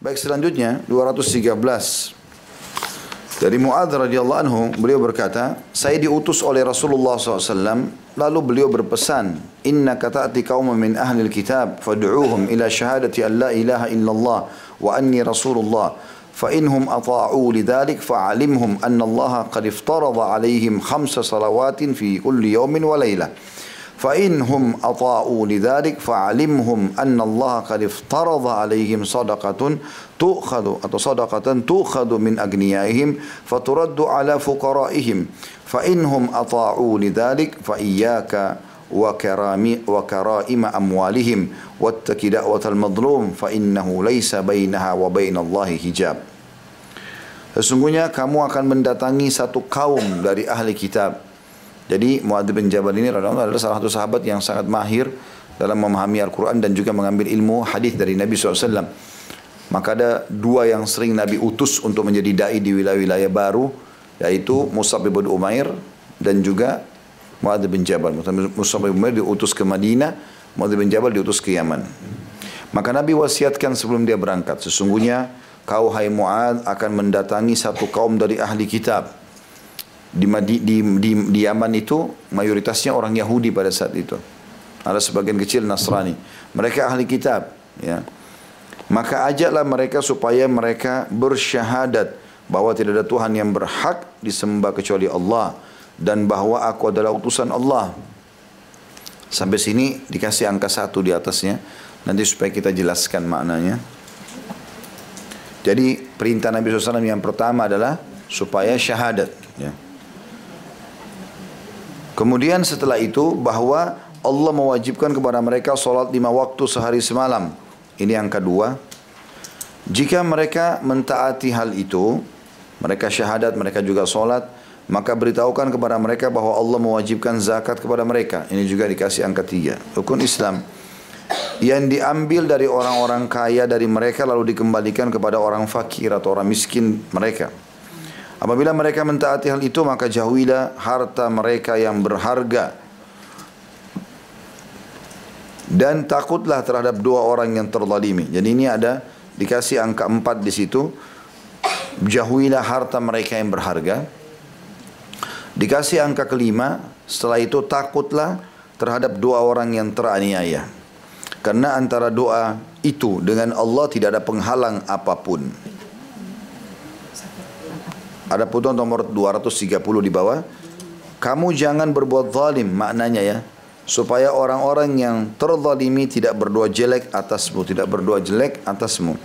Baik selanjutnya 213 dari Muadz radhiyallahu anhu beliau berkata, saya diutus oleh Rasulullah SAW lalu beliau berpesan, Inna kata'ati kaum min ahli kitab fad'uuhum ila syahadati an la ilaha illallah wa anni rasulullah fa inhum ata'u lidhalik fa'alimhum anna Allah qad iftarada alaihim khamsa salawatin fi kulli yawmin wa. فإنهم inhum لذلك فعلمهم أن الله قد افترض عليهم صدقة تؤخذ tu'khadu atau sadaqatan tu'khadu min agniyaihim faturaddu ala fuqaraihim fa inhum ata'u lidzalik fa iyyaka wa karami wa karaima amwalihim wattaqi da'watal madlum Sesungguhnya kamu akan mendatangi satu kaum dari ahli kitab. Jadi Muadz bin Jabal ini adalah salah satu sahabat yang sangat mahir dalam memahami Al-Quran dan juga mengambil ilmu hadis dari Nabi SAW. Maka ada dua yang sering Nabi utus untuk menjadi dai di wilayah-wilayah baru, yaitu Musab bin Umair dan juga Muadz bin Jabal. Musab bin Umair diutus ke Madinah, Muadz bin Jabal diutus ke Yaman. Maka Nabi wasiatkan sebelum dia berangkat, sesungguhnya kau hai Muadz akan mendatangi satu kaum dari ahli kitab di, di, di, di Yaman itu mayoritasnya orang Yahudi pada saat itu. Ada sebagian kecil Nasrani. Mereka ahli kitab. Ya. Maka ajaklah mereka supaya mereka bersyahadat bahwa tidak ada Tuhan yang berhak disembah kecuali Allah dan bahwa aku adalah utusan Allah. Sampai sini dikasih angka satu di atasnya. Nanti supaya kita jelaskan maknanya. Jadi perintah Nabi SAW yang pertama adalah supaya syahadat. Ya. Kemudian setelah itu bahwa Allah mewajibkan kepada mereka solat lima waktu sehari semalam. Ini yang kedua. Jika mereka mentaati hal itu, mereka syahadat, mereka juga solat, maka beritahukan kepada mereka bahwa Allah mewajibkan zakat kepada mereka. Ini juga dikasih angka tiga. Rukun Islam yang diambil dari orang-orang kaya dari mereka lalu dikembalikan kepada orang fakir atau orang miskin mereka. Apabila mereka mentaati hal itu maka jauhilah harta mereka yang berharga. Dan takutlah terhadap dua orang yang terzalimi. Jadi ini ada dikasih angka empat di situ. Jauhilah harta mereka yang berharga. Dikasih angka kelima, setelah itu takutlah terhadap dua orang yang teraniaya. Karena antara doa itu dengan Allah tidak ada penghalang apa pun. Ada putuan nomor 230 di bawah. Kamu jangan berbuat zalim maknanya ya. Supaya orang-orang yang terzalimi tidak berdoa jelek atasmu, tidak berdoa jelek atasmu.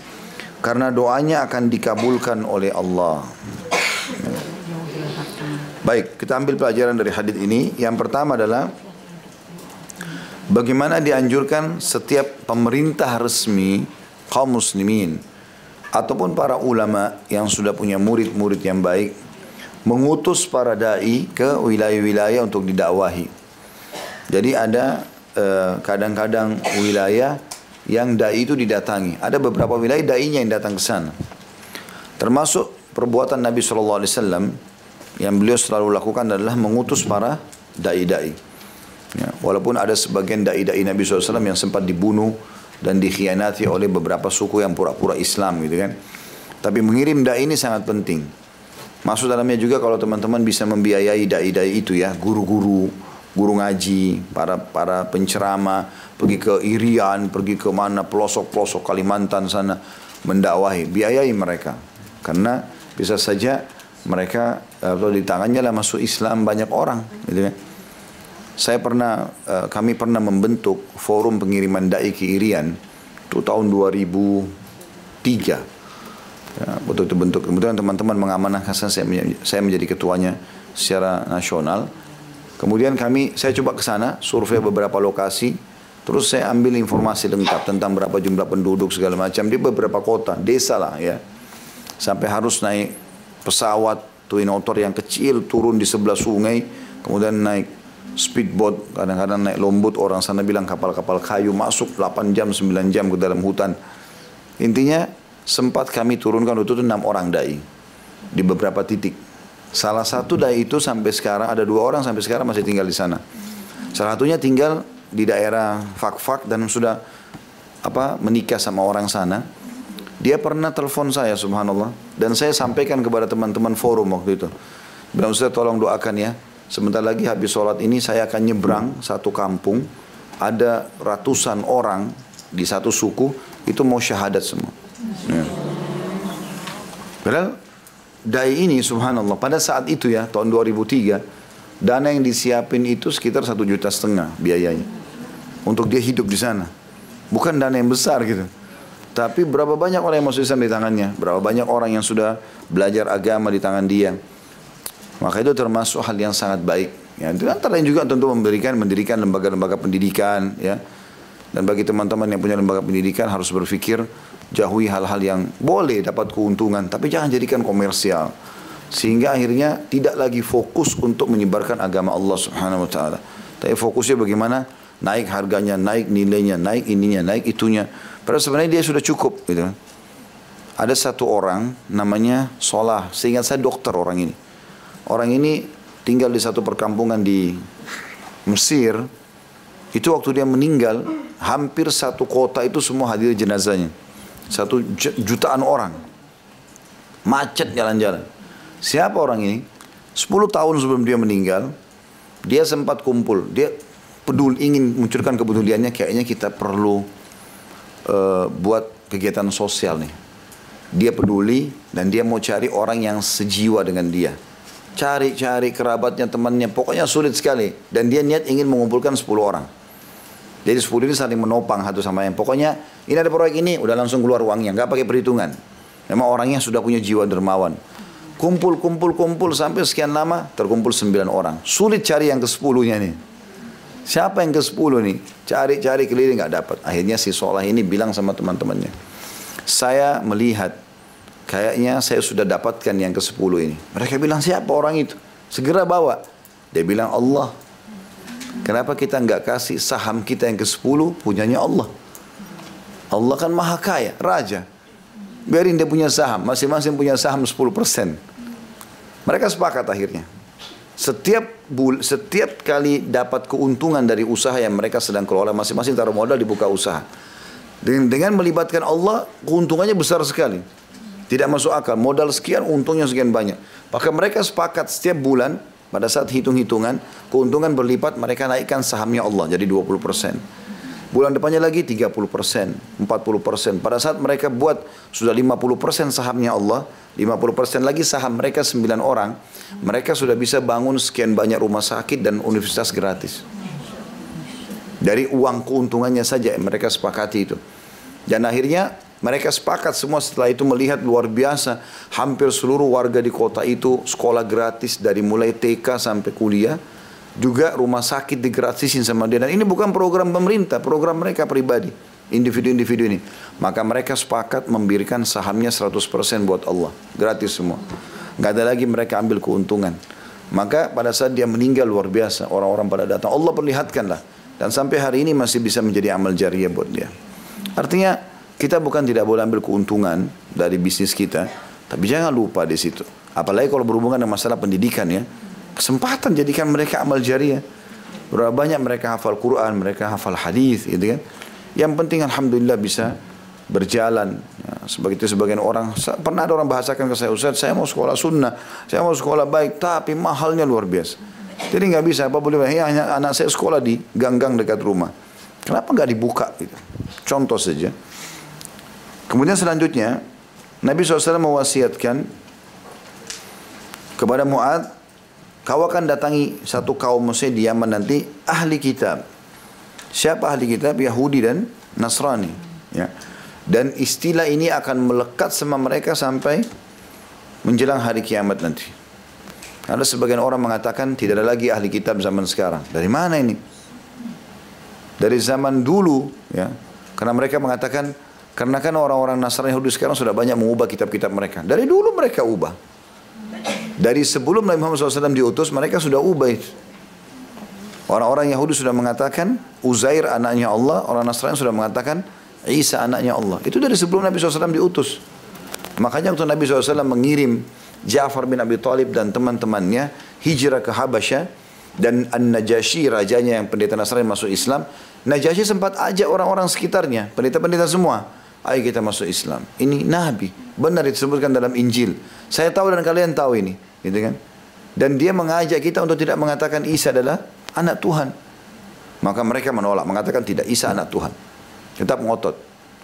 Karena doanya akan dikabulkan oleh Allah. Baik, kita ambil pelajaran dari hadis ini. Yang pertama adalah bagaimana dianjurkan setiap pemerintah resmi kaum muslimin ataupun para ulama yang sudah punya murid-murid yang baik mengutus para dai ke wilayah-wilayah untuk didakwahi. Jadi ada eh, kadang-kadang uh, wilayah yang dai itu didatangi. Ada beberapa wilayah dainya yang datang ke sana. Termasuk perbuatan Nabi SAW yang beliau selalu lakukan adalah mengutus para dai-dai. Ya, walaupun ada sebagian dai-dai Nabi SAW yang sempat dibunuh dan dikhianati oleh beberapa suku yang pura-pura Islam gitu kan. Tapi mengirim dai ini sangat penting. Maksud dalamnya juga kalau teman-teman bisa membiayai dai-dai itu ya, guru-guru, guru ngaji, para para penceramah, pergi ke Irian, pergi ke mana pelosok-pelosok Kalimantan sana mendakwahi, biayai mereka. Karena bisa saja mereka atau di tangannya lah masuk Islam banyak orang, gitu kan. Saya pernah, uh, kami pernah membentuk forum pengiriman dai ke Irian itu tahun 2003. Ya, betul itu bentuk. Kemudian teman-teman mengamanahkan saya, saya menjadi ketuanya secara nasional. Kemudian kami, saya coba ke sana, survei beberapa lokasi, terus saya ambil informasi lengkap tentang berapa jumlah penduduk segala macam di beberapa kota, desa lah ya. Sampai harus naik pesawat twin otter yang kecil turun di sebelah sungai, kemudian naik speedboat, kadang-kadang naik lombut, orang sana bilang kapal-kapal kayu masuk 8 jam, 9 jam ke dalam hutan. Intinya sempat kami turunkan waktu itu 6 orang dai di beberapa titik. Salah satu dai itu sampai sekarang ada dua orang sampai sekarang masih tinggal di sana. Salah satunya tinggal di daerah Fak-Fak dan sudah apa menikah sama orang sana. Dia pernah telepon saya subhanallah. Dan saya sampaikan kepada teman-teman forum waktu itu. Bilang Ustaz tolong doakan ya. Sebentar lagi habis sholat ini saya akan nyebrang satu kampung. Ada ratusan orang di satu suku itu mau syahadat semua. Ya. Padahal dai ini subhanallah pada saat itu ya tahun 2003 dana yang disiapin itu sekitar satu juta setengah biayanya untuk dia hidup di sana. Bukan dana yang besar gitu. Tapi berapa banyak orang yang masuk Islam di tangannya? Berapa banyak orang yang sudah belajar agama di tangan dia? Maka itu termasuk hal yang sangat baik. Ya, itu antara lain juga tentu memberikan mendirikan lembaga-lembaga pendidikan ya. Dan bagi teman-teman yang punya lembaga pendidikan harus berpikir jauhi hal-hal yang boleh dapat keuntungan tapi jangan jadikan komersial. Sehingga akhirnya tidak lagi fokus untuk menyebarkan agama Allah Subhanahu wa taala. Tapi fokusnya bagaimana naik harganya, naik nilainya, naik ininya, naik itunya. Padahal sebenarnya dia sudah cukup gitu. Ada satu orang namanya Solah, seingat saya dokter orang ini. Orang ini tinggal di satu perkampungan di Mesir. Itu waktu dia meninggal, hampir satu kota itu semua hadir jenazahnya. Satu jutaan orang. Macet jalan-jalan. Siapa orang ini? 10 tahun sebelum dia meninggal, dia sempat kumpul. Dia peduli ingin munculkan kepeduliannya kayaknya kita perlu uh, buat kegiatan sosial nih. Dia peduli dan dia mau cari orang yang sejiwa dengan dia cari-cari kerabatnya, temannya, pokoknya sulit sekali. Dan dia niat ingin mengumpulkan 10 orang. Jadi 10 ini saling menopang satu sama yang. Pokoknya ini ada proyek ini, udah langsung keluar uangnya, nggak pakai perhitungan. Memang orangnya sudah punya jiwa dermawan. Kumpul, kumpul, kumpul sampai sekian lama terkumpul 9 orang. Sulit cari yang ke 10-nya nih. Siapa yang ke 10 nih? Cari-cari keliling nggak dapat. Akhirnya si Solah ini bilang sama teman-temannya. Saya melihat Kayaknya saya sudah dapatkan yang ke-10 ini. Mereka bilang siapa orang itu? Segera bawa. Dia bilang Allah. Kenapa kita nggak kasih saham kita yang ke-10 punyanya Allah? Allah kan maha kaya, raja. Biarin dia punya saham, masing-masing punya saham 10%. Mereka sepakat akhirnya. Setiap bul, setiap kali dapat keuntungan dari usaha yang mereka sedang kelola, masing-masing taruh modal dibuka usaha. Dengan, dengan melibatkan Allah, keuntungannya besar sekali. Tidak masuk akal. Modal sekian, untungnya sekian banyak. Maka mereka sepakat setiap bulan, pada saat hitung-hitungan, keuntungan berlipat, mereka naikkan sahamnya Allah jadi 20%. Bulan depannya lagi 30%, 40%. Pada saat mereka buat sudah 50% sahamnya Allah, 50% lagi saham mereka 9 orang, mereka sudah bisa bangun sekian banyak rumah sakit dan universitas gratis. Dari uang keuntungannya saja mereka sepakati itu. Dan akhirnya mereka sepakat semua setelah itu melihat luar biasa. Hampir seluruh warga di kota itu sekolah gratis dari mulai TK sampai kuliah. Juga rumah sakit digratisin sama dia. Dan ini bukan program pemerintah, program mereka pribadi. Individu-individu ini. Maka mereka sepakat memberikan sahamnya 100% buat Allah. Gratis semua. Gak ada lagi mereka ambil keuntungan. Maka pada saat dia meninggal luar biasa. Orang-orang pada datang. Allah perlihatkanlah. Dan sampai hari ini masih bisa menjadi amal jariah buat dia. Artinya kita bukan tidak boleh ambil keuntungan dari bisnis kita, tapi jangan lupa di situ. Apalagi kalau berhubungan dengan masalah pendidikan ya. Kesempatan jadikan mereka amal jariah. Berapa banyak mereka hafal Quran, mereka hafal hadis, gitu kan. Yang penting alhamdulillah bisa berjalan. Ya, sebagai itu sebagian orang pernah ada orang bahasakan ke saya Ustaz, saya mau sekolah sunnah, saya mau sekolah baik, tapi mahalnya luar biasa. Jadi nggak bisa apa boleh ya hanya anak saya sekolah di ganggang dekat rumah. Kenapa nggak dibuka gitu? Contoh saja. Kemudian selanjutnya Nabi SAW mewasiatkan kepada Mu'ad kau akan datangi satu kaum Mesir di Yaman nanti ahli kitab. Siapa ahli kitab? Yahudi dan Nasrani. Ya. Dan istilah ini akan melekat sama mereka sampai menjelang hari kiamat nanti. Ada sebagian orang mengatakan tidak ada lagi ahli kitab zaman sekarang. Dari mana ini? Dari zaman dulu, ya. Karena mereka mengatakan karena kan orang-orang Nasrani Yahudi sekarang sudah banyak mengubah kitab-kitab mereka. Dari dulu mereka ubah. Dari sebelum Nabi Muhammad SAW diutus, mereka sudah ubah itu. Orang-orang Yahudi sudah mengatakan Uzair anaknya Allah, orang Nasrani sudah mengatakan Isa anaknya Allah. Itu dari sebelum Nabi SAW diutus. Makanya waktu Nabi SAW mengirim Ja'far bin Abi Talib dan teman-temannya hijrah ke Habasyah dan An-Najasyi rajanya yang pendeta Nasrani masuk Islam, Najasyi sempat ajak orang-orang sekitarnya, pendeta-pendeta semua ayo kita masuk Islam. Ini Nabi, benar disebutkan dalam Injil. Saya tahu dan kalian tahu ini, gitu kan? Dan dia mengajak kita untuk tidak mengatakan Isa adalah anak Tuhan. Maka mereka menolak, mengatakan tidak Isa anak Tuhan. Tetap ngotot.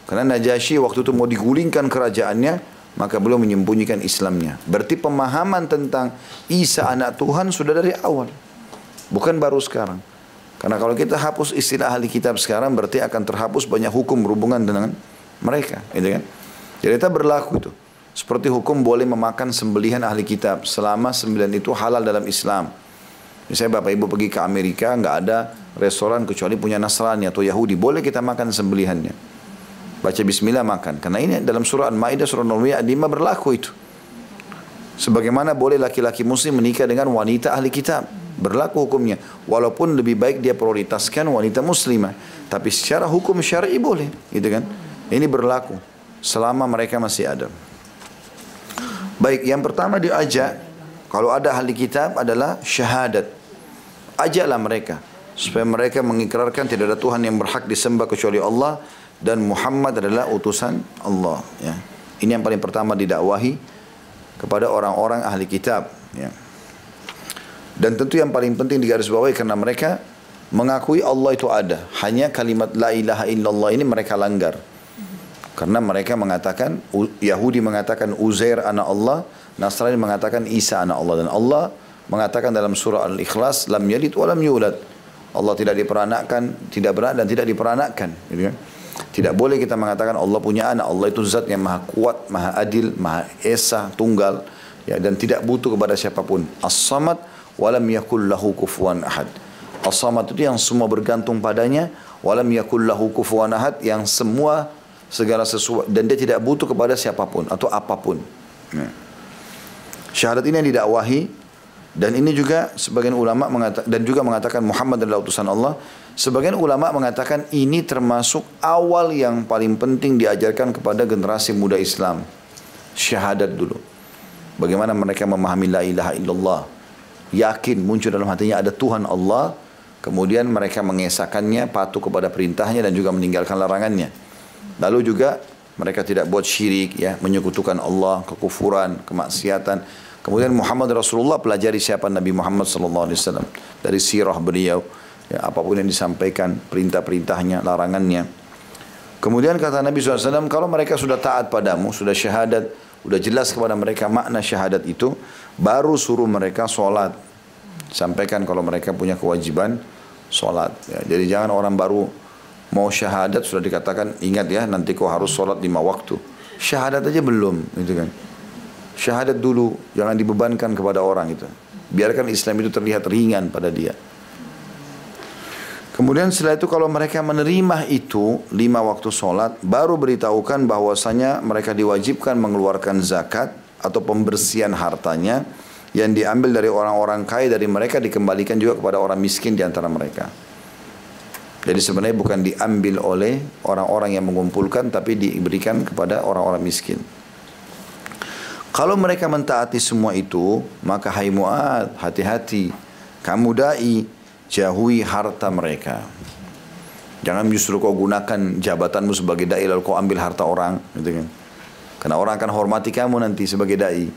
Karena Najasyi waktu itu mau digulingkan kerajaannya, maka belum menyembunyikan Islamnya. Berarti pemahaman tentang Isa anak Tuhan sudah dari awal. Bukan baru sekarang. Karena kalau kita hapus istilah ahli kitab sekarang berarti akan terhapus banyak hukum berhubungan dengan mereka, gitu kan? Jadi kita berlaku itu. Seperti hukum boleh memakan sembelihan ahli kitab selama sembilan itu halal dalam Islam. Misalnya bapak ibu pergi ke Amerika nggak ada restoran kecuali punya Nasrani atau Yahudi boleh kita makan sembelihannya. Baca Bismillah makan. Karena ini dalam surah Al-Maidah surah 5 berlaku itu. Sebagaimana boleh laki-laki muslim menikah dengan wanita ahli kitab berlaku hukumnya. Walaupun lebih baik dia prioritaskan wanita muslimah. Tapi secara hukum syar'i boleh. Gitu kan. Ini berlaku. Selama mereka masih ada. Baik, yang pertama diajak. Kalau ada ahli kitab adalah syahadat. Ajaklah mereka. Supaya mereka mengikrarkan tidak ada Tuhan yang berhak disembah kecuali Allah. Dan Muhammad adalah utusan Allah. Ya. Ini yang paling pertama didakwahi kepada orang-orang ahli kitab. Ya. Dan tentu yang paling penting digarisbawahi karena mereka mengakui Allah itu ada. Hanya kalimat la ilaha illallah ini mereka langgar. Karena mereka mengatakan, Yahudi mengatakan Uzair anak Allah, Nasrani mengatakan Isa anak Allah. Dan Allah mengatakan dalam surah Al-Ikhlas, Lam yalid wa lam yulad. Allah tidak diperanakkan, tidak beranak dan tidak diperanakkan. Gitu kan? Tidak boleh kita mengatakan Allah punya anak. Allah itu zat yang maha kuat, maha adil, maha esa, tunggal. Ya, dan tidak butuh kepada siapa pun. As-samad walam yakul lahu kufuwan ahad. As-samad itu yang semua bergantung padanya, walam yakul lahu kufuwan ahad yang semua segala sesuatu dan dia tidak butuh kepada siapa pun atau apa pun. Ya. Syahadat ini yang didakwahi dan ini juga sebagian ulama mengatakan dan juga mengatakan Muhammad adalah utusan Allah. Sebagian ulama mengatakan ini termasuk awal yang paling penting diajarkan kepada generasi muda Islam. Syahadat dulu. Bagaimana mereka memahami la ilaha illallah yakin muncul dalam hatinya ada Tuhan Allah, kemudian mereka mengesahkannya, patuh kepada perintahnya dan juga meninggalkan larangannya. Lalu juga mereka tidak buat syirik, ya, menyekutukan Allah, kekufuran, kemaksiatan. Kemudian Muhammad Rasulullah pelajari siapa Nabi Muhammad sallallahu alaihi wasallam dari sirah beliau, ya, apa pun yang disampaikan, perintah-perintahnya, larangannya. Kemudian kata Nabi SAW, kalau mereka sudah taat padamu, sudah syahadat, sudah jelas kepada mereka makna syahadat itu, baru suruh mereka sholat. Sampaikan kalau mereka punya kewajiban sholat. Ya, jadi jangan orang baru mau syahadat sudah dikatakan ingat ya nanti kau harus sholat lima waktu. Syahadat aja belum, gitu kan. Syahadat dulu, jangan dibebankan kepada orang itu. Biarkan Islam itu terlihat ringan pada dia. Kemudian setelah itu kalau mereka menerima itu lima waktu sholat, baru beritahukan bahwasanya mereka diwajibkan mengeluarkan zakat atau pembersihan hartanya yang diambil dari orang-orang kaya dari mereka dikembalikan juga kepada orang miskin di antara mereka. Jadi sebenarnya bukan diambil oleh orang-orang yang mengumpulkan tapi diberikan kepada orang-orang miskin. Kalau mereka mentaati semua itu, maka hai Mu'ad, hati-hati. Kamu dai, jauhi harta mereka. Jangan justru kau gunakan jabatanmu sebagai dai lalu kau ambil harta orang, gitu kan. Karena orang akan hormati kamu nanti sebagai dai.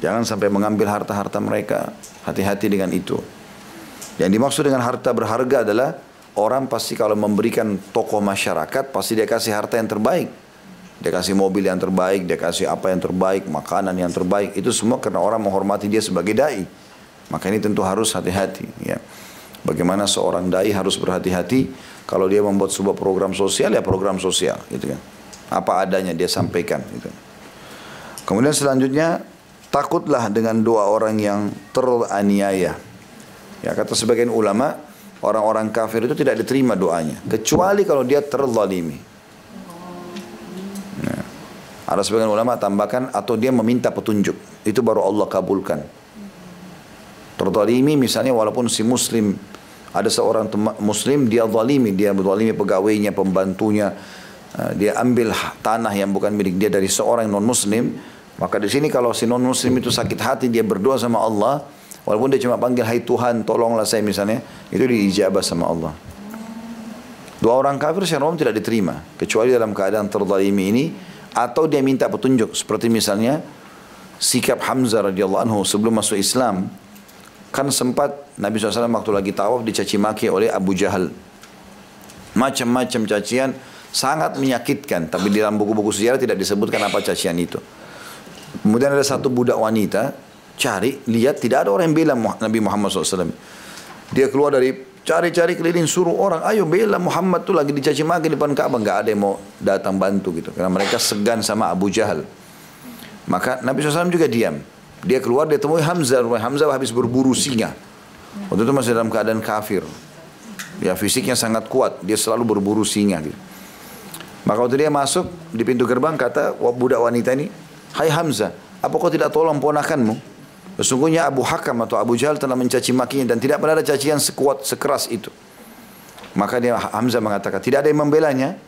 Jangan sampai mengambil harta-harta mereka. Hati-hati dengan itu. Yang dimaksud dengan harta berharga adalah orang pasti kalau memberikan tokoh masyarakat pasti dia kasih harta yang terbaik. Dia kasih mobil yang terbaik, dia kasih apa yang terbaik, makanan yang terbaik. Itu semua karena orang menghormati dia sebagai dai. Maka ini tentu harus hati-hati. Ya. Bagaimana seorang dai harus berhati-hati kalau dia membuat sebuah program sosial ya program sosial, gitu kan. Apa adanya dia sampaikan, gitu. Kemudian selanjutnya takutlah dengan doa orang yang teraniaya. Ya kata sebagian ulama orang-orang kafir itu tidak diterima doanya. Kecuali kalau dia terzalimi. Nah, ada sebagian ulama tambahkan atau dia meminta petunjuk. Itu baru Allah kabulkan. Terzalimi misalnya walaupun si muslim ada seorang muslim dia zalimi. Dia zalimi pegawainya pembantunya. Eh, dia ambil tanah yang bukan milik dia dari seorang non muslim maka di sini kalau si non muslim itu sakit hati dia berdoa sama Allah, walaupun dia cuma panggil hai Tuhan tolonglah saya misalnya, itu diijabah sama Allah. Dua orang kafir secara umum tidak diterima. Kecuali dalam keadaan terzalimi ini. Atau dia minta petunjuk. Seperti misalnya sikap Hamzah radhiyallahu anhu sebelum masuk Islam. Kan sempat Nabi SAW waktu lagi tawaf dicaci maki oleh Abu Jahal. Macam-macam cacian sangat menyakitkan. Tapi di dalam buku-buku sejarah tidak disebutkan apa cacian itu. Kemudian ada satu budak wanita cari, lihat tidak ada orang yang bela Nabi Muhammad SAW. Dia keluar dari cari-cari keliling suruh orang, ayo bela Muhammad tuh lagi dicaci maki depan Ka'bah, nggak ada yang mau datang bantu gitu. Karena mereka segan sama Abu Jahal. Maka Nabi SAW juga diam. Dia keluar, dia temui Hamzah. Hamzah habis berburu singa. Waktu itu masih dalam keadaan kafir. Ya fisiknya sangat kuat, dia selalu berburu singa gitu. Maka waktu dia masuk di pintu gerbang kata budak wanita ini, Hai Hamzah, apa kau tidak tolong ponakanmu? Sesungguhnya Abu Hakam atau Abu Jahal telah mencaci makinya dan tidak pernah ada cacian sekuat, sekeras itu. Maka dia Hamzah mengatakan, tidak ada yang membelanya.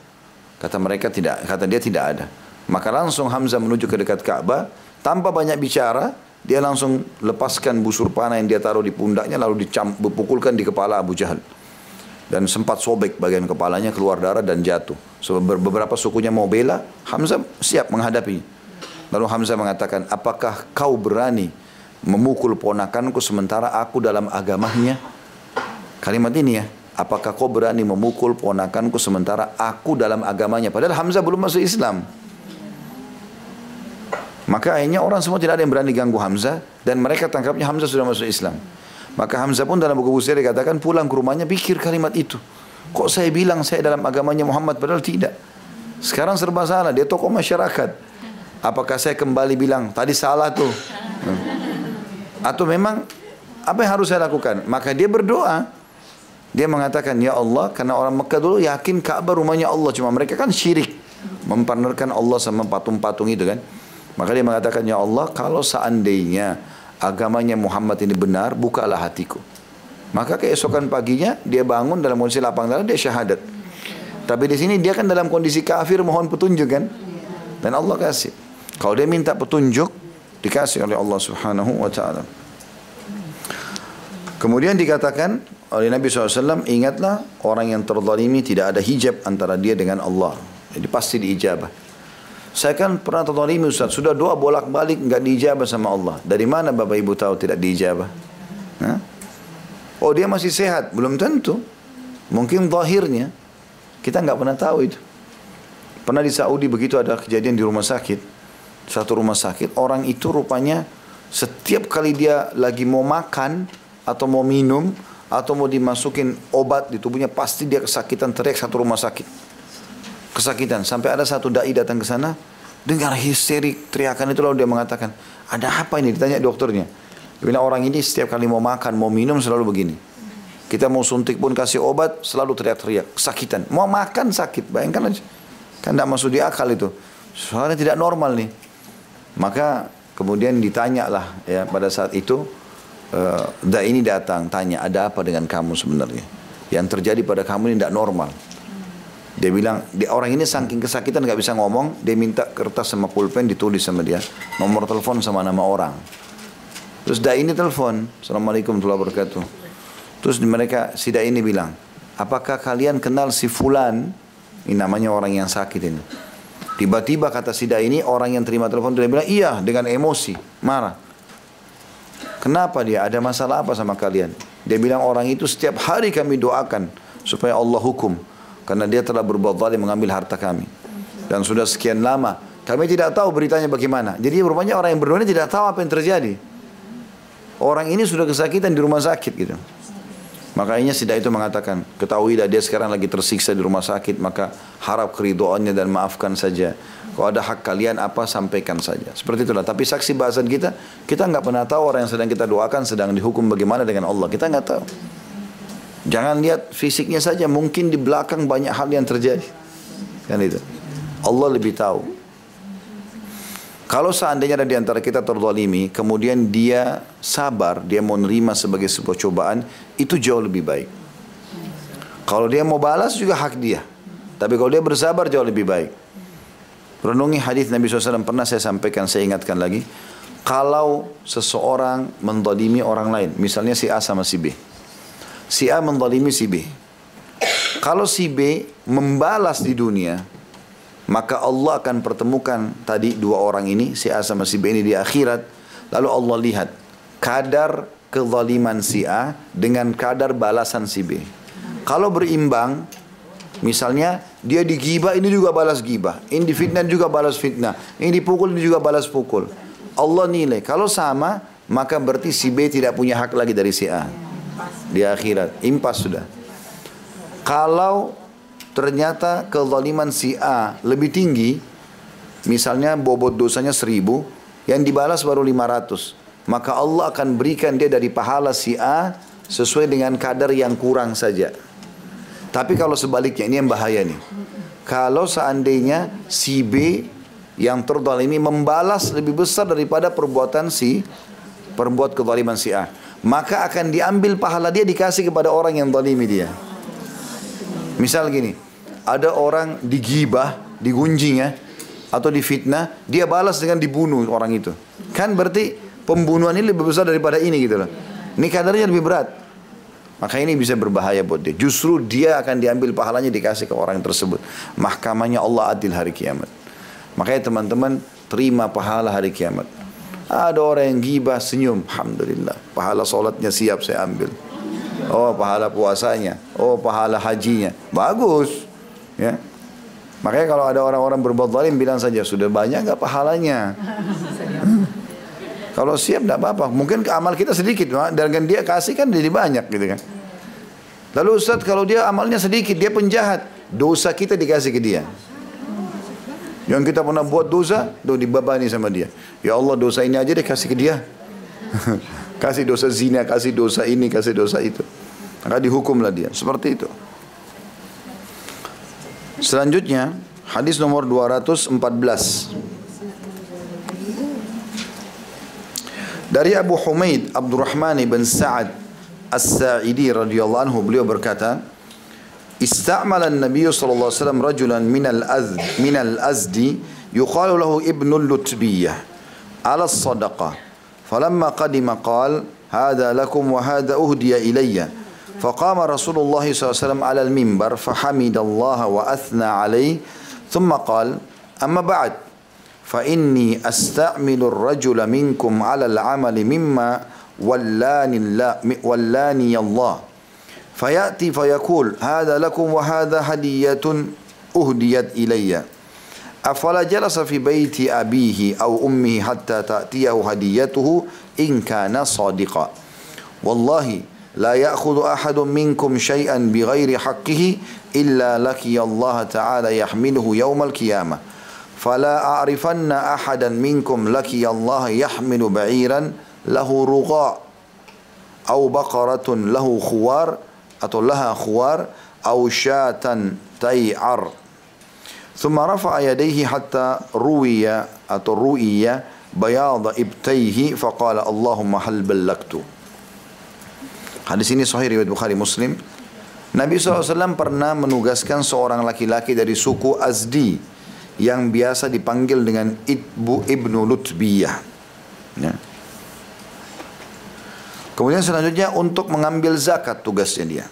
Kata mereka tidak, kata dia tidak ada. Maka langsung Hamzah menuju ke dekat Ka'bah, tanpa banyak bicara, dia langsung lepaskan busur panah yang dia taruh di pundaknya lalu dipukulkan di kepala Abu Jahal. Dan sempat sobek bagian kepalanya keluar darah dan jatuh. So, beberapa sukunya mau bela, Hamzah siap menghadapi. Lalu Hamzah mengatakan, apakah kau berani memukul ponakanku sementara aku dalam agamanya? Kalimat ini ya, apakah kau berani memukul ponakanku sementara aku dalam agamanya? Padahal Hamzah belum masuk Islam. Maka akhirnya orang semua tidak ada yang berani ganggu Hamzah dan mereka tangkapnya Hamzah sudah masuk Islam. Maka Hamzah pun dalam buku buku dikatakan pulang ke rumahnya pikir kalimat itu. Kok saya bilang saya dalam agamanya Muhammad padahal tidak. Sekarang serba salah, dia tokoh masyarakat. Apakah saya kembali bilang tadi salah tuh? Atau memang apa yang harus saya lakukan? Maka dia berdoa. Dia mengatakan, Ya Allah, karena orang Mekah dulu yakin Ka'bah rumahnya Allah. Cuma mereka kan syirik. Mempartnerkan Allah sama patung-patung itu kan. Maka dia mengatakan, Ya Allah, kalau seandainya agamanya Muhammad ini benar, bukalah hatiku. Maka keesokan paginya dia bangun dalam kondisi lapang dada dia syahadat. Tapi di sini dia kan dalam kondisi kafir mohon petunjuk kan. Dan Allah kasih. Kalau dia minta petunjuk, dikasih oleh Allah Subhanahu wa taala. Kemudian dikatakan oleh Nabi SAW, ingatlah orang yang terzalimi tidak ada hijab antara dia dengan Allah. Jadi pasti diijabah. Saya kan pernah terzalimi Ustaz, sudah doa bolak-balik enggak diijabah sama Allah. Dari mana Bapak Ibu tahu tidak diijabah? Oh dia masih sehat, belum tentu. Mungkin zahirnya. Kita enggak pernah tahu itu. Pernah di Saudi begitu ada kejadian di rumah sakit satu rumah sakit, orang itu rupanya setiap kali dia lagi mau makan atau mau minum atau mau dimasukin obat di tubuhnya pasti dia kesakitan teriak satu rumah sakit. Kesakitan sampai ada satu dai datang ke sana dengar histerik teriakan itu lalu dia mengatakan, "Ada apa ini?" ditanya dokternya. Bilang orang ini setiap kali mau makan, mau minum selalu begini. Kita mau suntik pun kasih obat selalu teriak-teriak, kesakitan. Mau makan sakit, bayangkan aja. Kan tidak masuk di akal itu. Soalnya tidak normal nih. Maka kemudian ditanyalah ya pada saat itu uh, da ini datang tanya ada apa dengan kamu sebenarnya? Yang terjadi pada kamu ini tidak normal. Dia bilang, dia, orang ini saking kesakitan nggak bisa ngomong, dia minta kertas sama pulpen ditulis sama dia, nomor telepon sama nama orang. Terus da ini telepon, Assalamualaikum warahmatullahi wabarakatuh. Terus mereka, si da ini bilang, apakah kalian kenal si Fulan? Ini namanya orang yang sakit ini. Tiba-tiba kata Sida ini orang yang terima telepon dia bilang iya dengan emosi, marah. Kenapa dia? Ada masalah apa sama kalian? Dia bilang orang itu setiap hari kami doakan supaya Allah hukum karena dia telah berbuat zalim mengambil harta kami. Dan sudah sekian lama kami tidak tahu beritanya bagaimana. Jadi rupanya orang yang berdoa tidak tahu apa yang terjadi. Orang ini sudah kesakitan di rumah sakit gitu. Makanya Sida itu mengatakan, ketahuilah dia sekarang lagi tersiksa di rumah sakit, maka harap keridoannya dan maafkan saja. Kalau ada hak kalian apa, sampaikan saja. Seperti itulah. Tapi saksi bahasan kita, kita nggak pernah tahu orang yang sedang kita doakan sedang dihukum bagaimana dengan Allah. Kita nggak tahu. Jangan lihat fisiknya saja, mungkin di belakang banyak hal yang terjadi. Kan itu. Allah lebih tahu. Kalau seandainya ada di antara kita terzalimi, kemudian dia sabar, dia mau nerima sebagai sebuah cobaan, itu jauh lebih baik. Kalau dia mau balas juga hak dia. Tapi kalau dia bersabar jauh lebih baik. Renungi hadis Nabi SAW pernah saya sampaikan, saya ingatkan lagi. Kalau seseorang mendalimi orang lain, misalnya si A sama si B. Si A mendalimi si B. Kalau si B membalas di dunia, maka Allah akan pertemukan tadi dua orang ini, si A sama si B ini di akhirat. Lalu Allah lihat kadar kezaliman si A dengan kadar balasan si B. Kalau berimbang, misalnya dia digibah, ini juga balas gibah. Ini difitnah juga balas fitnah. Ini dipukul, ini juga balas pukul. Allah nilai. Kalau sama, maka berarti si B tidak punya hak lagi dari si A. Di akhirat. Impas sudah. Kalau ternyata kezaliman si A lebih tinggi, misalnya bobot dosanya seribu, yang dibalas baru 500. Maka Allah akan berikan dia dari pahala si A sesuai dengan kadar yang kurang saja. Tapi kalau sebaliknya ini yang bahaya nih. Kalau seandainya si B yang ini membalas lebih besar daripada perbuatan si perbuat kezaliman si A, maka akan diambil pahala dia dikasih kepada orang yang zalimi dia. Misal gini, ada orang digibah, digunjing ya, atau difitnah, dia balas dengan dibunuh orang itu. Kan berarti pembunuhan ini lebih besar daripada ini gitu loh. Ini kadarnya lebih berat. Maka ini bisa berbahaya buat dia. Justru dia akan diambil pahalanya dikasih ke orang tersebut. Mahkamahnya Allah adil hari kiamat. Makanya teman-teman terima pahala hari kiamat. Ada orang yang gibah senyum. Alhamdulillah. Pahala solatnya siap saya ambil. Oh pahala puasanya. Oh pahala hajinya. Bagus. Ya. Makanya kalau ada orang-orang berbuat zalim bilang saja sudah banyak nggak pahalanya. Kalau siap tidak apa-apa. Mungkin amal kita sedikit, dan dia kasih kan jadi banyak gitu kan. Lalu Ustaz kalau dia amalnya sedikit, dia penjahat, dosa kita dikasih ke dia. Yang kita pernah buat dosa, do dibabani sama dia. Ya Allah dosa ini aja deh kasih ke dia. kasih dosa zina, kasih dosa ini, kasih dosa itu. Maka dihukumlah dia. Seperti itu. Selanjutnya, hadis nomor 214. Dari Abu Humaid Abdurrahman bin Sa'ad As-Sa'idi radhiyallahu anhu beliau berkata, "Ista'mala an-nabiy sallallahu alaihi wasallam rajulan min al-azd min al-azdi yuqalu lahu ibn al-lutbiyyah ala as-sadaqah. Falamma qadima qala, "Hadha lakum wa hadha uhdiya ilayya." فقام رسول الله صلى الله عليه وسلم على المنبر فحمد الله وأثنى عليه ثم قال أما بعد فإني أستعمل الرجل منكم على العمل مما ولاني الله, ولاني الله. فيأتي فيقول هذا لكم وهذا هدية أهديت إلي. أفلا جلس في بيت أبيه أو أمه حتى تأتيه هديته إن كان صادقا. والله لا يأخذ أحد منكم شيئا بغير حقه إلا لكي الله تعالى يحمله يوم القيامة. فلا أعرفن أحدا منكم لكي الله يحمل بعيرا له رغاء أو بقرة له خوار أو لها خوار أو شاة تيعر. ثم رفع يديه حتى روي أو روي بياض إبتيه فقال اللهم هل بلغت؟ Hadis ini sahih riwayat Bukhari Muslim. Nabi SAW pernah menugaskan seorang laki-laki dari suku Azdi yang biasa dipanggil dengan Ibu Ibnu Lutbiyah. Ya. Kemudian selanjutnya untuk mengambil zakat tugasnya dia.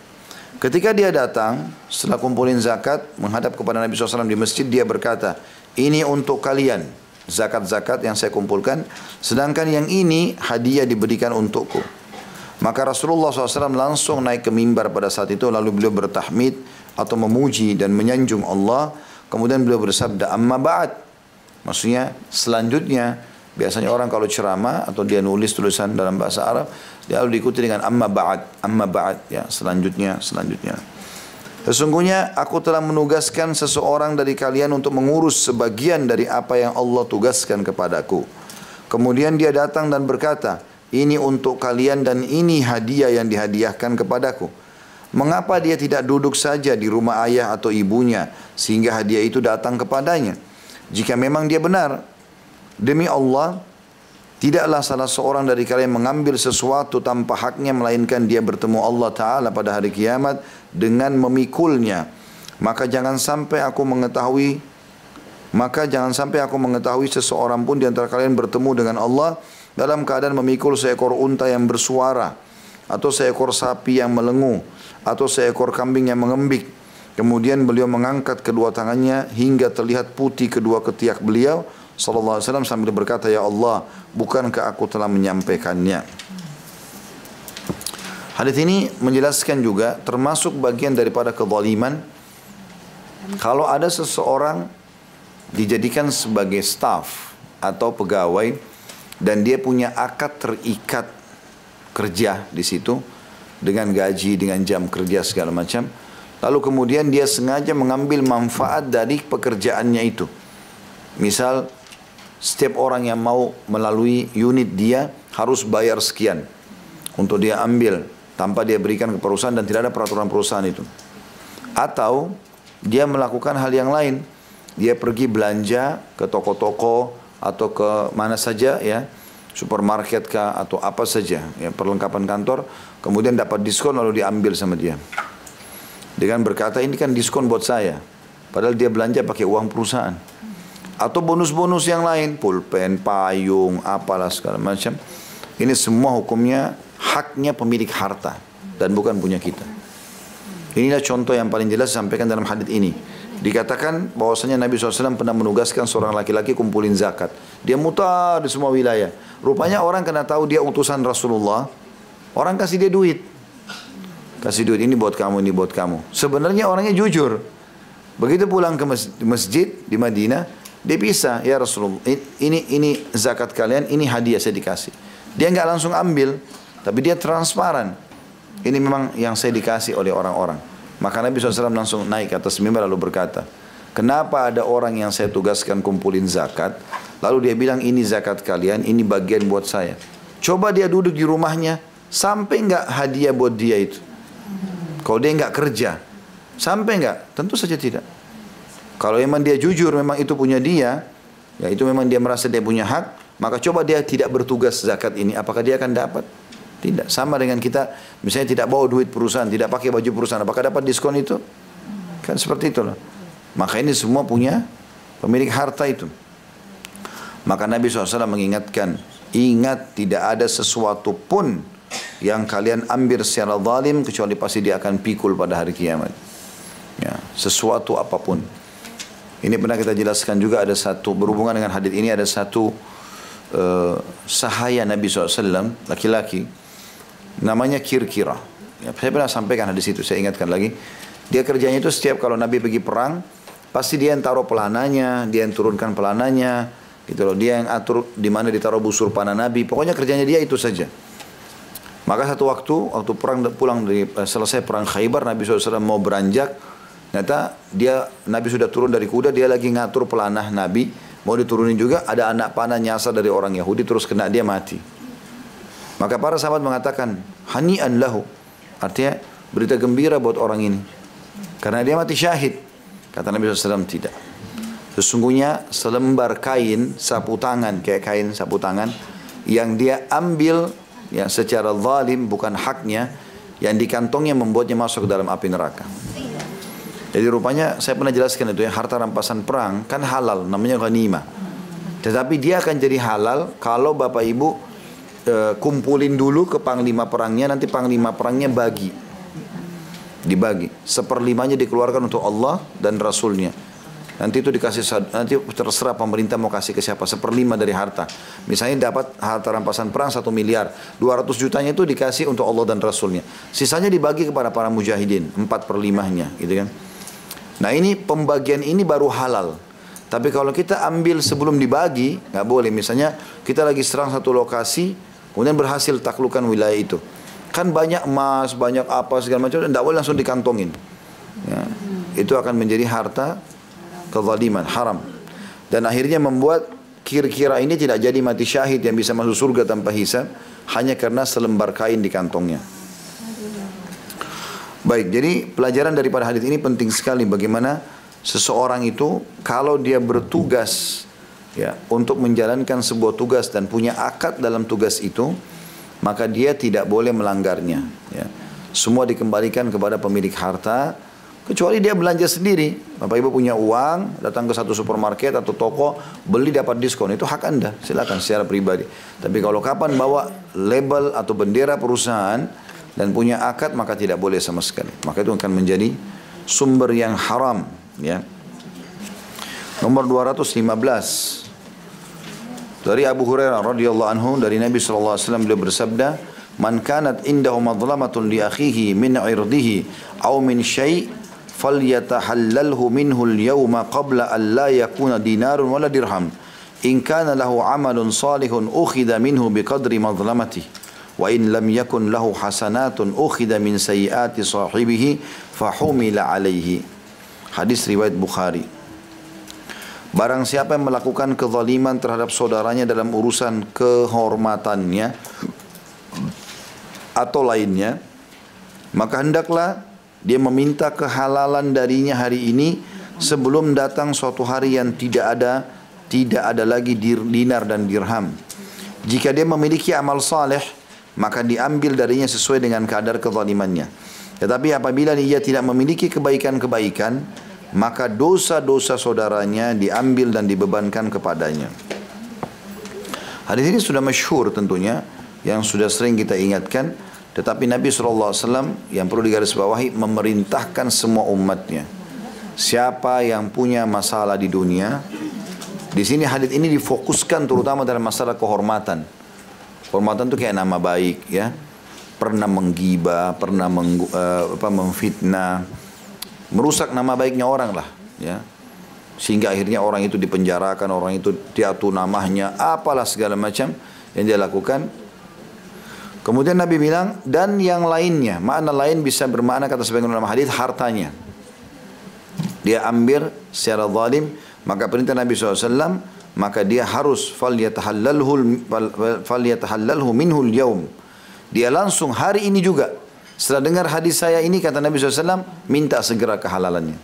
Ketika dia datang setelah kumpulin zakat menghadap kepada Nabi SAW di masjid dia berkata ini untuk kalian zakat-zakat yang saya kumpulkan sedangkan yang ini hadiah diberikan untukku. Maka Rasulullah SAW langsung naik ke mimbar pada saat itu lalu beliau bertahmid atau memuji dan menyanjung Allah Kemudian beliau bersabda, amma ba'd. Maksudnya selanjutnya biasanya orang kalau ceramah atau dia nulis tulisan dalam bahasa Arab, dia lalu diikuti dengan amma ba'd, amma ba'd ya, selanjutnya, selanjutnya. Sesungguhnya aku telah menugaskan seseorang dari kalian untuk mengurus sebagian dari apa yang Allah tugaskan kepadaku. Kemudian dia datang dan berkata, ini untuk kalian dan ini hadiah yang dihadiahkan kepadaku. Mengapa dia tidak duduk saja di rumah ayah atau ibunya sehingga hadiah itu datang kepadanya? Jika memang dia benar, demi Allah, tidaklah salah seorang dari kalian mengambil sesuatu tanpa haknya melainkan dia bertemu Allah Ta'ala pada hari kiamat dengan memikulnya. Maka jangan sampai aku mengetahui maka jangan sampai aku mengetahui seseorang pun di antara kalian bertemu dengan Allah dalam keadaan memikul seekor unta yang bersuara atau seekor sapi yang melengu atau seekor kambing yang mengembik. Kemudian beliau mengangkat kedua tangannya hingga terlihat putih kedua ketiak beliau sallallahu alaihi wasallam sambil berkata ya Allah bukankah aku telah menyampaikannya? Hadis ini menjelaskan juga termasuk bagian daripada kezaliman. Kalau ada seseorang dijadikan sebagai staff atau pegawai dan dia punya akad terikat kerja di situ dengan gaji, dengan jam kerja segala macam. Lalu kemudian dia sengaja mengambil manfaat dari pekerjaannya itu. Misal setiap orang yang mau melalui unit dia harus bayar sekian untuk dia ambil tanpa dia berikan ke perusahaan dan tidak ada peraturan perusahaan itu. Atau dia melakukan hal yang lain. Dia pergi belanja ke toko-toko atau ke mana saja ya. Supermarket kah atau apa saja ya perlengkapan kantor kemudian dapat diskon lalu diambil sama dia. Dengan berkata ini kan diskon buat saya. Padahal dia belanja pakai uang perusahaan. Atau bonus-bonus yang lain pulpen payung apalah segala macam. Ini semua hukumnya haknya pemilik harta dan bukan punya kita. Inilah contoh yang paling jelas disampaikan dalam hadis ini Dikatakan bahwasanya Nabi SAW pernah menugaskan seorang laki-laki kumpulin zakat. Dia mutar di semua wilayah. Rupanya orang kena tahu dia utusan Rasulullah. Orang kasih dia duit. Kasih duit ini buat kamu, ini buat kamu. Sebenarnya orangnya jujur. Begitu pulang ke masjid di Madinah, dia bisa, ya Rasulullah, ini ini zakat kalian, ini hadiah saya dikasih. Dia nggak langsung ambil, tapi dia transparan. Ini memang yang saya dikasih oleh orang-orang. Maka Nabi SAW langsung naik ke atas mimbar lalu berkata, Kenapa ada orang yang saya tugaskan kumpulin zakat, lalu dia bilang ini zakat kalian, ini bagian buat saya. Coba dia duduk di rumahnya, sampai nggak hadiah buat dia itu. Kalau dia nggak kerja, sampai nggak? Tentu saja tidak. Kalau memang dia jujur, memang itu punya dia, ya itu memang dia merasa dia punya hak, maka coba dia tidak bertugas zakat ini, apakah dia akan dapat? Tidak. Sama dengan kita, misalnya tidak bawa duit perusahaan, tidak pakai baju perusahaan, apakah dapat diskon itu? Kan seperti itulah. Maka ini semua punya pemilik harta itu. Maka Nabi SAW mengingatkan, ingat tidak ada sesuatu pun yang kalian ambil secara zalim kecuali pasti dia akan pikul pada hari kiamat. Ya, sesuatu apa pun. Ini pernah kita jelaskan juga ada satu berhubungan dengan hadis ini ada satu uh, sahaya Nabi SAW laki-laki namanya Kirkira. Ya, saya pernah sampaikan hadis itu, saya ingatkan lagi. Dia kerjanya itu setiap kalau Nabi pergi perang, pasti dia yang taruh pelananya, dia yang turunkan pelananya, gitu loh. Dia yang atur di mana ditaruh busur panah Nabi. Pokoknya kerjanya dia itu saja. Maka satu waktu, waktu perang pulang dari eh, selesai perang Khaybar, Nabi SAW mau beranjak, ternyata dia Nabi sudah turun dari kuda, dia lagi ngatur pelanah Nabi, mau diturunin juga, ada anak panah nyasar dari orang Yahudi, terus kena dia mati. Maka para sahabat mengatakan, hani'an lahu. Artinya, berita gembira buat orang ini. Karena dia mati syahid. Kata Nabi SAW, tidak. Sesungguhnya selembar kain sapu tangan, kayak kain sapu tangan, yang dia ambil ya secara zalim bukan haknya, yang di kantongnya membuatnya masuk ke dalam api neraka. Jadi rupanya saya pernah jelaskan itu ya harta rampasan perang kan halal namanya ghanimah. Tetapi dia akan jadi halal kalau bapak ibu e, kumpulin dulu ke panglima perangnya, nanti panglima perangnya bagi. Dibagi. Seperlimanya dikeluarkan untuk Allah dan Rasulnya. Nanti itu dikasih, nanti terserah pemerintah mau kasih ke siapa. Seperlima dari harta. Misalnya dapat harta rampasan perang satu miliar. 200 jutanya itu dikasih untuk Allah dan Rasulnya. Sisanya dibagi kepada para mujahidin. Empat perlimahnya gitu kan. Nah ini pembagian ini baru halal. Tapi kalau kita ambil sebelum dibagi, nggak boleh. Misalnya kita lagi serang satu lokasi, Kemudian berhasil taklukan wilayah itu. Kan banyak emas, banyak apa segala macam, tidak boleh langsung dikantongin. Ya. Itu akan menjadi harta kezaliman, haram. Dan akhirnya membuat kira-kira ini tidak jadi mati syahid yang bisa masuk surga tanpa hisab, hanya karena selembar kain di kantongnya. Baik, jadi pelajaran daripada hadis ini penting sekali bagaimana seseorang itu kalau dia bertugas ya untuk menjalankan sebuah tugas dan punya akad dalam tugas itu maka dia tidak boleh melanggarnya ya. semua dikembalikan kepada pemilik harta kecuali dia belanja sendiri. Bapak ibu punya uang datang ke satu supermarket atau toko beli dapat diskon itu hak anda. Silakan secara pribadi. Tapi kalau kapan bawa label atau bendera perusahaan dan punya akad maka tidak boleh sama sekali. Maka itu akan menjadi sumber yang haram ya. Nomor 215 dari Abu Hurairah radhiyallahu anhu dari Nabi sallallahu alaihi wasallam beliau bersabda man kanat indahu madlamatun li akhihi min irdihi aw min syai' falyatahallalhu minhu al-yawma qabla an la yakuna dinarun wala dirham in kana lahu amalun salihun ukhidha minhu biqadri madlamatihi وإن لم يكن له حسنات أخذ من سيئات صاحبه فحمل عليه Hadis riwayat Bukhari. Barang siapa yang melakukan kezaliman terhadap saudaranya dalam urusan kehormatannya atau lainnya, maka hendaklah dia meminta kehalalan darinya hari ini sebelum datang suatu hari yang tidak ada tidak ada lagi dinar dan dirham. Jika dia memiliki amal saleh, maka diambil darinya sesuai dengan kadar kezalimannya. Tetapi apabila ia tidak memiliki kebaikan-kebaikan, maka dosa-dosa saudaranya diambil dan dibebankan kepadanya. Hadis ini sudah masyhur tentunya, yang sudah sering kita ingatkan, tetapi Nabi SAW yang perlu digarisbawahi memerintahkan semua umatnya. Siapa yang punya masalah di dunia, di sini hadis ini difokuskan terutama dalam masalah kehormatan. Kehormatan itu kayak nama baik ya. Pernah menggibah, pernah meng, uh, apa, memfitnah, merusak nama baiknya orang lah ya. Sehingga akhirnya orang itu dipenjarakan, orang itu diatur namanya, apalah segala macam yang dia lakukan. Kemudian Nabi bilang, dan yang lainnya, makna lain bisa bermakna kata sebagian ulama hadis hartanya. Dia ambil secara zalim, maka perintah Nabi SAW maka dia harus falyatahallalhu falyatahallalhu minhul yaum. Dia langsung hari ini juga setelah dengar hadis saya ini kata Nabi SAW minta segera kehalalannya.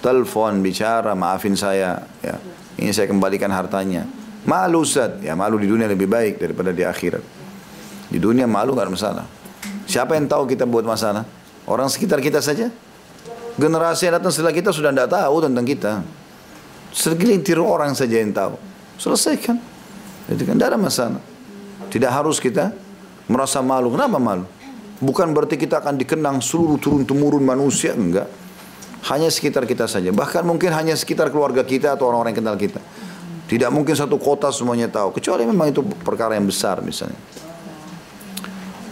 Telepon bicara maafin saya ya. Ini saya kembalikan hartanya. Malu Ustaz. Ya malu di dunia lebih baik daripada di akhirat. Di dunia malu gak ada masalah. Siapa yang tahu kita buat masalah? Orang sekitar kita saja. Generasi yang datang setelah kita sudah tidak tahu tentang kita. Segelintir orang saja yang tahu. Selesaikan. Jadi kan tidak ada masalah. Tidak harus kita merasa malu. Kenapa malu? Bukan berarti kita akan dikenang seluruh turun-temurun manusia. Enggak. Hanya sekitar kita saja. Bahkan mungkin hanya sekitar keluarga kita atau orang-orang yang kenal kita. Tidak mungkin satu kota semuanya tahu. Kecuali memang itu perkara yang besar misalnya.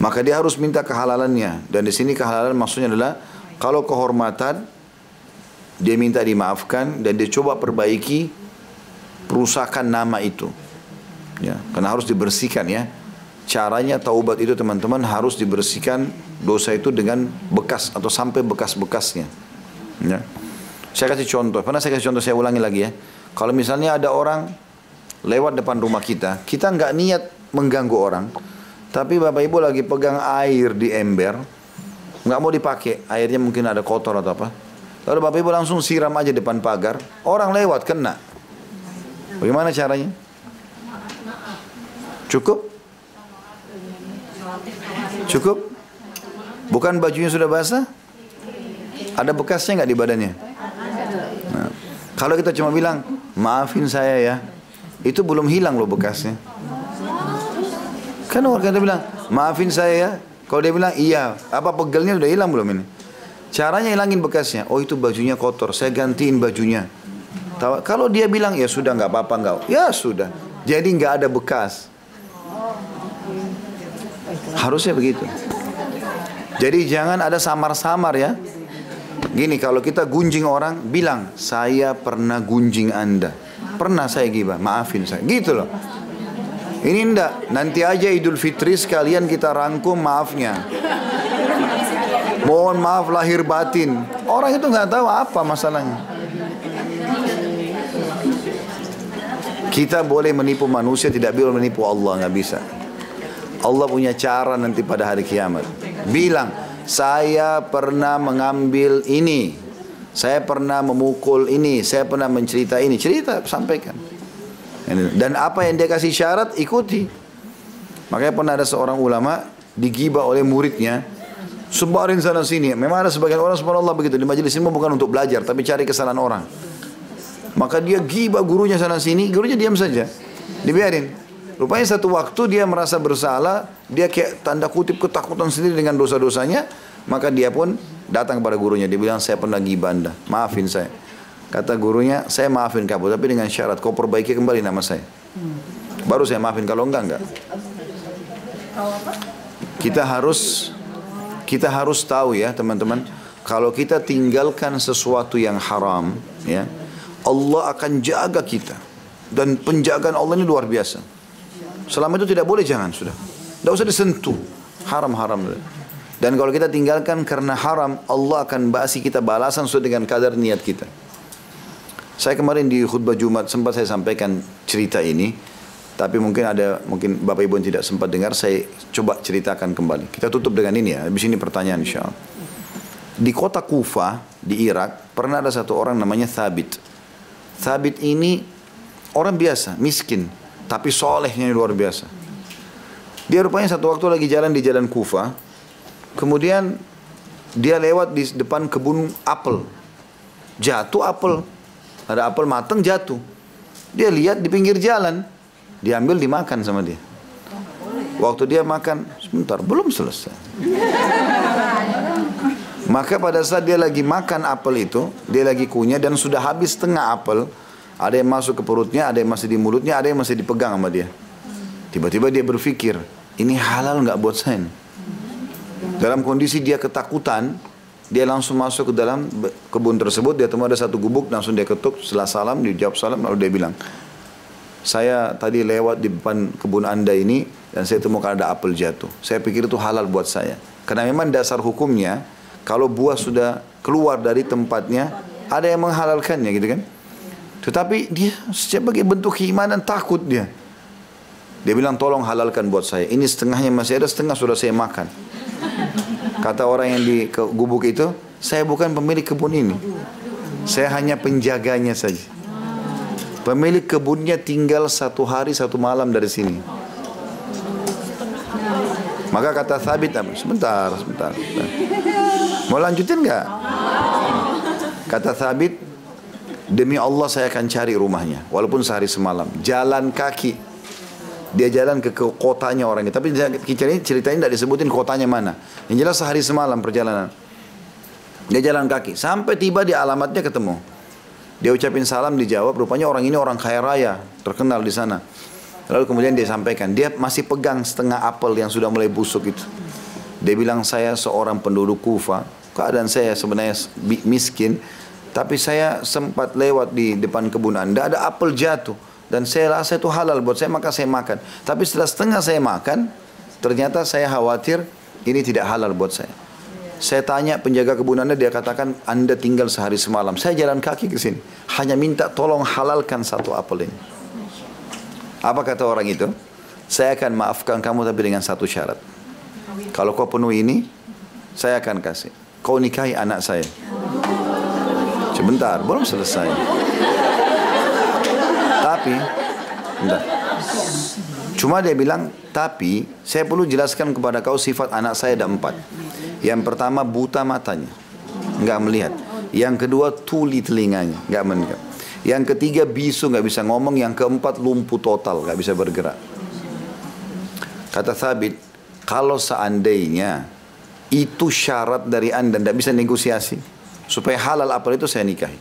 Maka dia harus minta kehalalannya. Dan di sini kehalalan maksudnya adalah kalau kehormatan dia minta dimaafkan dan dia coba perbaiki perusakan nama itu. Ya, karena harus dibersihkan ya. Caranya taubat itu teman-teman harus dibersihkan dosa itu dengan bekas atau sampai bekas-bekasnya. Ya. Saya kasih contoh, pernah saya kasih contoh, saya ulangi lagi ya. Kalau misalnya ada orang lewat depan rumah kita, kita nggak niat mengganggu orang, tapi bapak ibu lagi pegang air di ember, nggak mau dipakai, airnya mungkin ada kotor atau apa, Lalu Bapak Ibu langsung siram aja depan pagar, orang lewat kena. Bagaimana caranya? Cukup? Cukup? Bukan bajunya sudah basah? Ada bekasnya nggak di badannya? Nah, kalau kita cuma bilang, maafin saya ya, itu belum hilang loh bekasnya. Kan orang kita bilang, maafin saya ya. Kalau dia bilang, iya, apa pegelnya sudah hilang belum ini? Caranya hilangin bekasnya. Oh itu bajunya kotor, saya gantiin bajunya. Kalau dia bilang ya sudah nggak apa-apa nggak, ya sudah. Jadi nggak ada bekas. Harusnya begitu. Jadi jangan ada samar-samar ya. Gini kalau kita gunjing orang, bilang saya pernah gunjing anda. Pernah saya gibah, maafin saya. Gitu loh. Ini ndak, nanti aja Idul Fitri sekalian kita rangkum maafnya. Mohon maaf lahir batin. Orang itu nggak tahu apa masalahnya. Kita boleh menipu manusia, tidak boleh menipu Allah, nggak bisa. Allah punya cara nanti pada hari kiamat. Bilang, saya pernah mengambil ini, saya pernah memukul ini, saya pernah mencerita ini. Cerita, sampaikan. Dan apa yang dia kasih syarat, ikuti. Makanya pernah ada seorang ulama digibah oleh muridnya, Sebarin sana sini. Memang ada sebagian orang subhanallah begitu. Di majelis ilmu bukan untuk belajar, tapi cari kesalahan orang. Maka dia gibah gurunya sana sini, gurunya diam saja. Dibiarin. Rupanya satu waktu dia merasa bersalah, dia kayak tanda kutip ketakutan sendiri dengan dosa-dosanya, maka dia pun datang kepada gurunya. Dia bilang, saya pernah gibah anda, maafin saya. Kata gurunya, saya maafin kamu, tapi dengan syarat kau perbaiki kembali nama saya. Baru saya maafin, kalau enggak, enggak. Kita harus kita harus tahu ya teman-teman, kalau kita tinggalkan sesuatu yang haram, ya Allah akan jaga kita dan penjagaan Allah ini luar biasa. Selama itu tidak boleh jangan sudah, tidak usah disentuh, haram-haram. Dan kalau kita tinggalkan karena haram, Allah akan basi kita balasan sesuai dengan kadar niat kita. Saya kemarin di khutbah Jumat sempat saya sampaikan cerita ini. Tapi mungkin ada, mungkin Bapak Ibu yang tidak sempat dengar, saya coba ceritakan kembali. Kita tutup dengan ini ya, habis ini pertanyaan insya Allah. Di kota Kufa, di Irak, pernah ada satu orang namanya Thabit. Thabit ini orang biasa, miskin, tapi solehnya luar biasa. Dia rupanya satu waktu lagi jalan di jalan Kufa, kemudian dia lewat di depan kebun apel. Jatuh apel, ada apel matang jatuh. Dia lihat di pinggir jalan, Diambil dimakan sama dia. Waktu dia makan, sebentar, belum selesai. Maka pada saat dia lagi makan apel itu, dia lagi kunyah dan sudah habis setengah apel, ada yang masuk ke perutnya, ada yang masih di mulutnya, ada yang masih dipegang sama dia. Tiba-tiba dia berpikir, ini halal nggak buat saya? Dalam kondisi dia ketakutan, dia langsung masuk ke dalam kebun tersebut, dia temu ada satu gubuk, langsung dia ketuk, setelah salam, dia jawab salam, lalu dia bilang, saya tadi lewat di depan kebun anda ini dan saya temukan ada apel jatuh. Saya pikir itu halal buat saya. Karena memang dasar hukumnya kalau buah sudah keluar dari tempatnya ada yang menghalalkannya gitu kan. Tetapi dia sebagai bentuk keimanan takut dia. Dia bilang tolong halalkan buat saya. Ini setengahnya masih ada, setengah sudah saya makan. Kata orang yang di gubuk itu, saya bukan pemilik kebun ini. Saya hanya penjaganya saja. Pemilik kebunnya tinggal satu hari satu malam dari sini. Maka kata Thabit, sebentar, sebentar. sebentar. Mau lanjutin nggak? Kata Thabit, demi Allah saya akan cari rumahnya, walaupun sehari semalam. Jalan kaki. Dia jalan ke, ke kotanya orang ini. Tapi ceritanya tidak disebutin kotanya mana. Yang jelas sehari semalam perjalanan. Dia jalan kaki. Sampai tiba di alamatnya ketemu. Dia ucapin salam dijawab, rupanya orang ini orang kaya raya, terkenal di sana. Lalu kemudian dia sampaikan, dia masih pegang setengah apel yang sudah mulai busuk itu. Dia bilang saya seorang penduduk Kufa, keadaan saya sebenarnya miskin, tapi saya sempat lewat di depan kebun anda, ada apel jatuh. Dan saya rasa itu halal buat saya, maka saya makan. Tapi setelah setengah saya makan, ternyata saya khawatir ini tidak halal buat saya. Saya tanya penjaga kebun Anda, dia katakan Anda tinggal sehari semalam. Saya jalan kaki ke sini. Hanya minta tolong halalkan satu apel ini. Apa kata orang itu? Saya akan maafkan kamu tapi dengan satu syarat. Kalau kau penuh ini, saya akan kasih. Kau nikahi anak saya. Sebentar, belum selesai. Tapi, enggak. Cuma dia bilang, tapi saya perlu jelaskan kepada kau sifat anak saya ada empat. Yang pertama buta matanya, nggak melihat. Yang kedua tuli telinganya, nggak melihat. Yang ketiga bisu nggak bisa ngomong. Yang keempat lumpuh total, nggak bisa bergerak. Kata Thabit, kalau seandainya itu syarat dari anda, tidak bisa negosiasi. Supaya halal apel itu saya nikahi.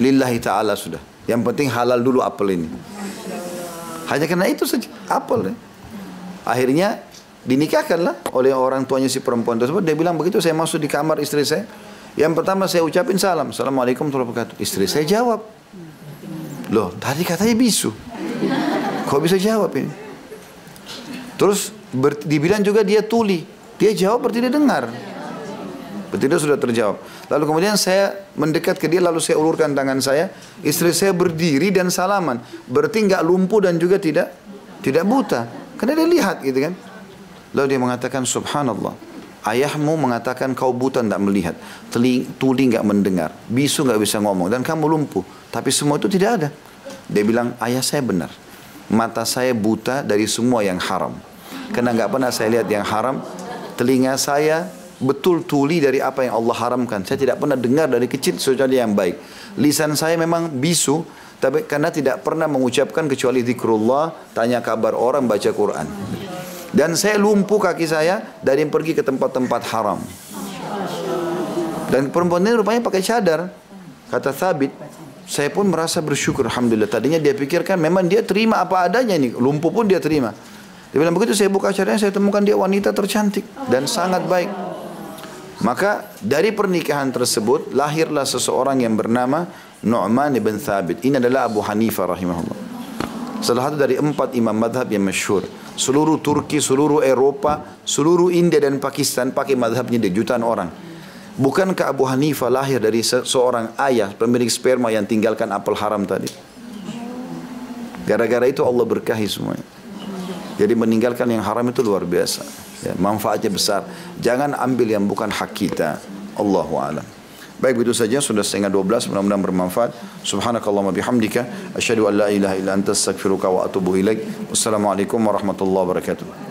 Lillahi ta'ala sudah. Yang penting halal dulu apel ini. Hanya karena itu saja, apel. Ya. Akhirnya Dinikahkanlah oleh orang tuanya si perempuan tersebut. Dia bilang begitu saya masuk di kamar istri saya. Yang pertama saya ucapin salam. Assalamualaikum warahmatullahi wabarakatuh. Istri saya jawab. Loh tadi katanya bisu. Kok bisa jawab ini? Terus ber, dibilang juga dia tuli. Dia jawab berarti dia dengar. Dia sudah terjawab. Lalu kemudian saya mendekat ke dia lalu saya ulurkan tangan saya. Istri saya berdiri dan salaman. Berarti nggak lumpuh dan juga tidak tidak buta. Karena dia lihat gitu kan. Lalu dia mengatakan subhanallah. Ayahmu mengatakan kau buta tidak melihat. Teling, tuli nggak mendengar. Bisu nggak bisa ngomong. Dan kamu lumpuh. Tapi semua itu tidak ada. Dia bilang ayah saya benar. Mata saya buta dari semua yang haram. Karena nggak pernah saya lihat yang haram. Telinga saya betul tuli dari apa yang Allah haramkan. Saya tidak pernah dengar dari kecil sesuatu yang baik. Lisan saya memang bisu, tapi karena tidak pernah mengucapkan kecuali zikrullah, tanya kabar orang, baca Quran. Dan saya lumpuh kaki saya dari pergi ke tempat-tempat haram. Dan perempuan ini rupanya pakai cadar. Kata Thabit, saya pun merasa bersyukur Alhamdulillah. Tadinya dia pikirkan memang dia terima apa adanya ini. Lumpuh pun dia terima. Dia bilang begitu saya buka cadarnya saya temukan dia wanita tercantik dan sangat baik. Maka dari pernikahan tersebut lahirlah seseorang yang bernama Nu'man ibn Thabit. Ini adalah Abu Hanifah rahimahullah. Salah satu dari empat imam madhab yang masyhur. Seluruh Turki, seluruh Eropa, seluruh India dan Pakistan pakai madhabnya di jutaan orang. Bukankah Abu Hanifah lahir dari seorang ayah pemilik sperma yang tinggalkan apel haram tadi? Gara-gara itu Allah berkahi semuanya. Jadi meninggalkan yang haram itu luar biasa. Ya, manfaatnya besar. Jangan ambil yang bukan hak kita. Allahu a'lam. Baik begitu saja sudah setengah 12 mudah-mudahan bermanfaat. Subhanakallahumma bihamdika asyhadu an la ilaha illa anta astaghfiruka wa atubu ilaik. Wassalamualaikum warahmatullahi wabarakatuh.